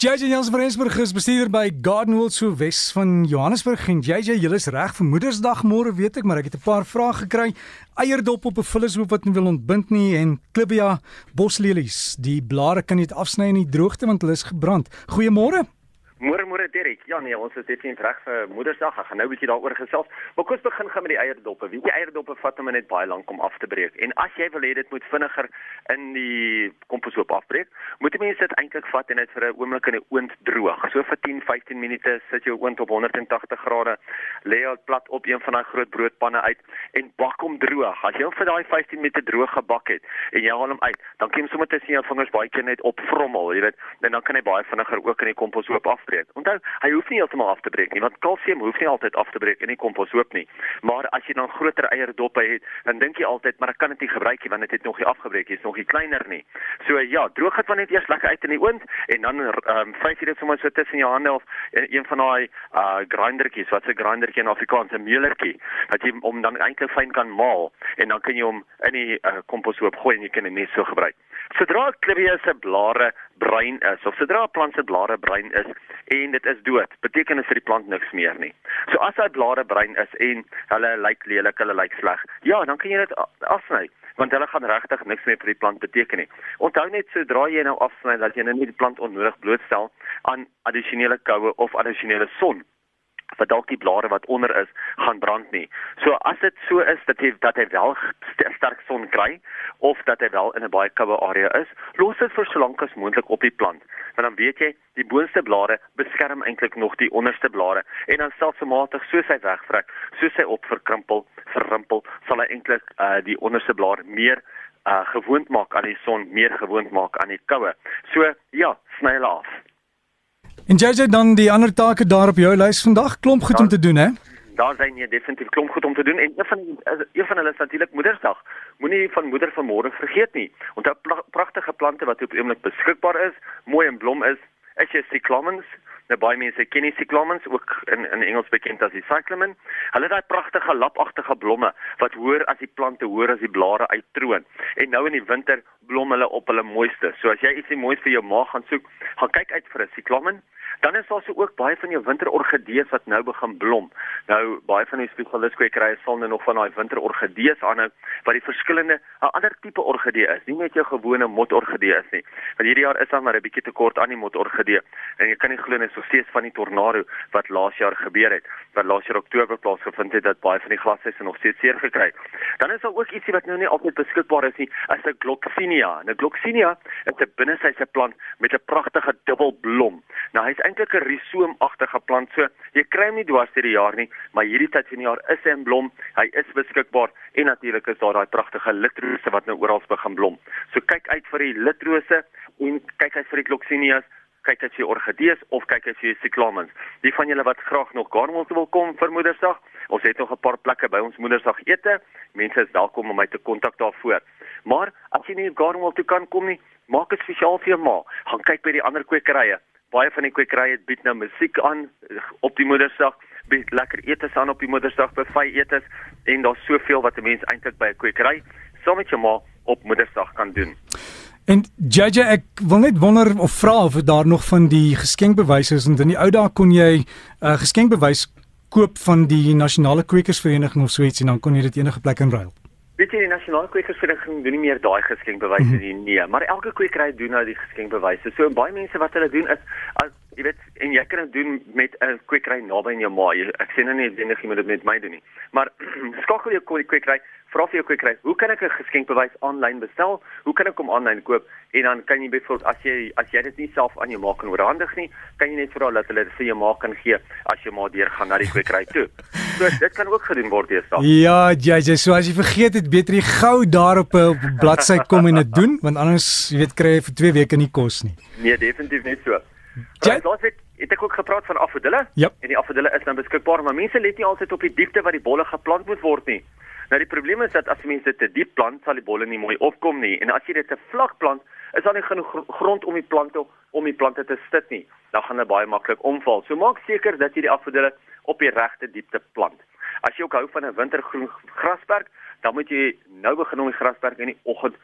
JJ Jansen van Rensburg is bestuurder by Garden World so Wes van Johannesburg en JJ, jy is reg vir Moedersdag môre weet ek, maar ek het 'n paar vrae gekry. Eierdop op 'n vullishoop wat nie wil ontbind nie en Clibia boslelies. Die blare kan nie afsny in die droogte want hulle is gebrand. Goeiemôre. Môre môre Derek. Ja nee, ons is definitief reg vir Moedersdag. Ek gaan nou 'n bietjie daaroor gesels. Maar kom ons begin gaan met die eierdoppe. Weet jy eierdoppe vat hom net baie lank om af te breek. En as jy wil hê dit moet vinniger in die komposhoop afbreek, moet jy mense dit eintlik vat en dit vir 'n oomblik in die oond droog. So vir 10, 15 minute sit jou oond op 180 grade, lê dit plat op een van daai groot broodpanne uit en bak hom droog. As jy hom vir daai 15 minute droog gebak het en jy haal hom uit, dan kan jy sommer tussen jou vingers baie keer net opvrommel, jy weet, en dan kan hy baie vinniger ook in die komposhoop af afbreek. Onthou, hy hoef nie heeltemal af te breek nie, want kalsium hoef nie altyd af te breek in die komposhoop nie. Maar as jy dan groter eierdoppe het, dan dink jy altyd, maar ek kan dit nie gebruik nie want dit het nog nie afgebreek nie, is nog nie kleiner nie. So ja, droog dit van net eers lekker uit in die oond en dan ehm um, vryf jy dit sommer so tussen jou hande of een van daai uh grindertjies, wat 'n grindertjie in Afrikaans 'n meulertjie, dat jy hom dan eintlik fyn kan maal en dan kan jy hom in die uh, komposhoop gooi en jy kan dit net so gebruik. Sodra klibie se blare bruin is of sodra 'n plant se blare bruin is en dit is dood, beteken dit vir die plant niks meer nie. So as hy blare bruin is en hulle lyk lelik, hulle lyk sleg, ja, dan kan jy dit afsny want hulle gaan regtig niks meer vir die plant beteken nie. Onthou net sodra jy nou afsny dat jy nou nie die plant onnodig blootstel aan addisionele koue of addisionele son wat dalk die blare wat onder is gaan brand nie. So as dit so is dat hy dat hy wel sterk son kry of dat hy wel in 'n baie koue area is, los dit vir so lank as moontlik op die plant. Want dan weet jy, die boonste blare beskerm eintlik nog die onderste blare en dan stelselmatig soos hy wegvrek, soos hy opverkrimpel, verrimpel, sal hy eintlik uh, die onderste blare meer uh gewoond maak aan die son, meer gewoond maak aan die koue. So ja, sny hulle af. En JJ dan die ander take daar op jou lys vandag, klomp goed ja, om te doen hè. Daar zijn nie definitief klomp goed om te doen en een van een van hulle is natuurlik Moedersdag. Moenie van moeder van môre vergeet nie. Onthou pragtige plante wat op oomblik beskikbaar is, mooi en blom is, is jy cyclamens. Nou baie mense ken die cyclamens ook in in Engels bekend as die cyclamen. Hulle het daai pragtige lapagtige blomme wat hoër as die plante hoër as die blare uittroon. En nou in die winter blom hulle op hulle mooiste. So as jy ietsie moois vir jou maag gaan soek, gaan kyk uit vir 'n cyclamen. Dan is daar so ook baie van jou winterorgidees wat nou begin blom. Nou baie van die spesialistkwekerye sal nou nog van daai winterorgidees aanhou wat die verskillende 'n ander tipe orgidee is, nie net jou gewone motorgidee is nie. Want hierdie jaar is daar maar 'n bietjie tekort aan die motorgidee en jy kan nie glo net so steeds van die tornado wat laas jaar gebeur het, wat laas jaar Oktober plaasgevind het dat baie van die glashuise nog steeds seer gekry. Dan is daar ook ietsie wat nou nie altyd beskikbaar is nie, as 'n Gloxinia. 'n Gloxinia is 'n binnesyse plant met 'n pragtige dubbelblom. Nou hy's eintlik 'n risoomagtige plant. So jy kry hom nie dwars deur die jaar nie, maar hierdie tyd van die jaar is hy in blom. Hy is beskikbaar en natuurlik is daar daai pragtige litrose wat nou oral begin blom. So kyk uit vir die litrose en kyk uit vir die gloxinias kyk as jy orgidees of kyk as jy cyclamens. Die van julle wat graag nog Garnwell wil kom vir Moedersdag, ons het nog 'n paar plekke by ons Moedersdag ete. Mense is welkom om my te kontak daarvoor. Maar as jy nie Garnwell toe kan kom nie, maak 'n spesiaal vir jou ma. Gaan kyk by die ander kwekerye baie van die kwekerye bied nou musiek aan op die Moedersdag, bied lekker etes aan op die Moedersdag, buffet etes en daar's soveel wat 'n mens eintlik by 'n kwekery saam met jou ma op Moedersdag kan doen. En JJ ek wil net wonder of vra of daar nog van die geskenkbewyse is en in die ou dae kon jy 'n uh, geskenkbewys koop van die nasionale kwekersvereniging of so iets en dan kon jy dit enige plek inruil. Weet jy die nasionale kwekersvereniging doen nie meer daai geskenkbewyse nie, nee, maar elke kwekery doen nou die geskenkbewyse. So baie mense wat hulle doen is as jy weet en jy kan dit doen met 'n kwekery naby in jou ma. Ek sê nou nie eintlik jy moet dit met my doen nie. Maar skakel jou kwekery vra vir jou kwekery, hoe kan ek 'n geskenkbewys aanlyn bestel? Hoe kan ek hom aanlyn koop? En dan kan jy byvoorbeeld as jy as jy dit nie self aan jou ma kan oorhandig nie, kan jy net vra dat hulle dit vir jou ma kan gee as jy maar deur gaan na die kwekery toe. So dit kan ook gedoen word deesdae. Ja, jy jy so as jy vergeet het, beter jy gou daar op 'n bladsy kom en dit doen, want anders jy weet kry jy vir 2 weke nie kos nie. Nee, definitief nie so. Ja, daar's dit het ek ook gepraat van afdille yep. en die afdille is nou beskikbaar maar mense let nie altyd op die diepte wat die bolle geplant moet word nie. Nou die probleem is dat as mense dit te diep plant, sal die bolle nie mooi opkom nie en as jy dit te vlak plant, is daar nie genoeg grond om die plante om die plante te stit nie. Dan gaan dit baie maklik omval. So maak seker dat jy die afdille op die regte diepte plant. As jy ook hou van 'n wintergroen grasperk, dan moet jy nou begin om die grasperk in die oggend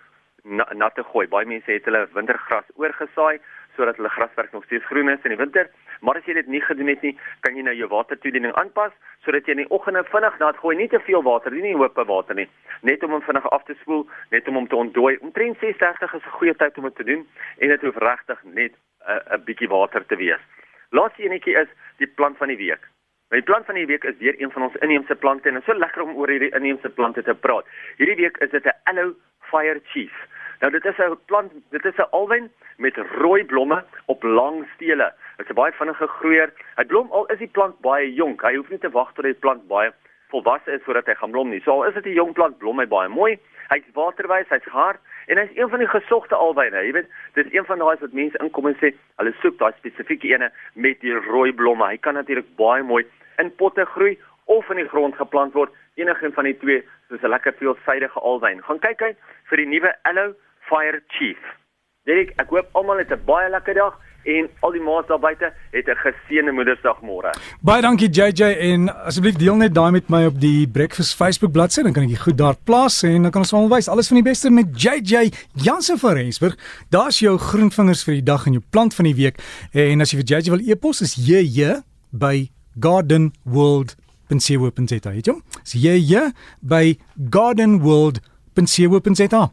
nat te gooi. Baie mense het hulle wintergras oorgesaai, sodat hulle grasperk nog steeds groen is in die winter. Maar as jy dit nie gedoen het nie, kan jy nou jou watertoediening aanpas sodat jy in die oggende vinnig dit gooi, nie te veel water nie, nie hoop water nie, net om hom vinnig af te spoel, net om hom te ontdooi. Omtrent 6:30 is 'n goeie tyd om dit te doen en dit hoef regtig net 'n uh, 'n bietjie water te wees. Laaste enetjie is die plant van die week. My plant van die week is weer een van ons inheemse plante en dit is so lekker om oor hierdie inheemse plante te praat. Hierdie week is dit 'n Aloe Fire Chief. Nou dit is 'n plant, dit is 'n alwyn met rooi blomme op lang stele. Dit is baie vinnige groeier. Hy blom al is die plant baie jonk. Hy hoef nie te wag tot die plant baie volwasse is voordat hy gaan blom nie. So al is dit 'n jong plant, blom hy baie mooi. Hy's waterwys, hy's hard en hy's een van die gesogte alwyne. Jy weet, dis een van daai wat mense inkom en sê, hulle soek daai spesifieke ene met die rooi blomme. Hy kan natuurlik baie mooi in potte groei of in die grond geplant word. Enigeen van die twee, soos 'n lekker veelsidige alwyn. Gaan kyk uit vir die nuwe Aloe Fire Chief. Derek, ek hoop almal het 'n baie lekker dag en al die maats daar buite het 'n geseënde Moedersdag môre. Baie dankie JJ en asseblief deel net daai met my op die Breakfast Facebook bladsy dan kan ek dit goed daar plaas en dan kan ons almal wys alles van die beste met JJ Jansen van Rensburg. Daar's jou groenvingers vir die dag en jou plant van die week en as jy vir JJ wil e-pos is JJ by gardenworld.co.za. Jy weet jy? Is JJ by gardenworld.co.za.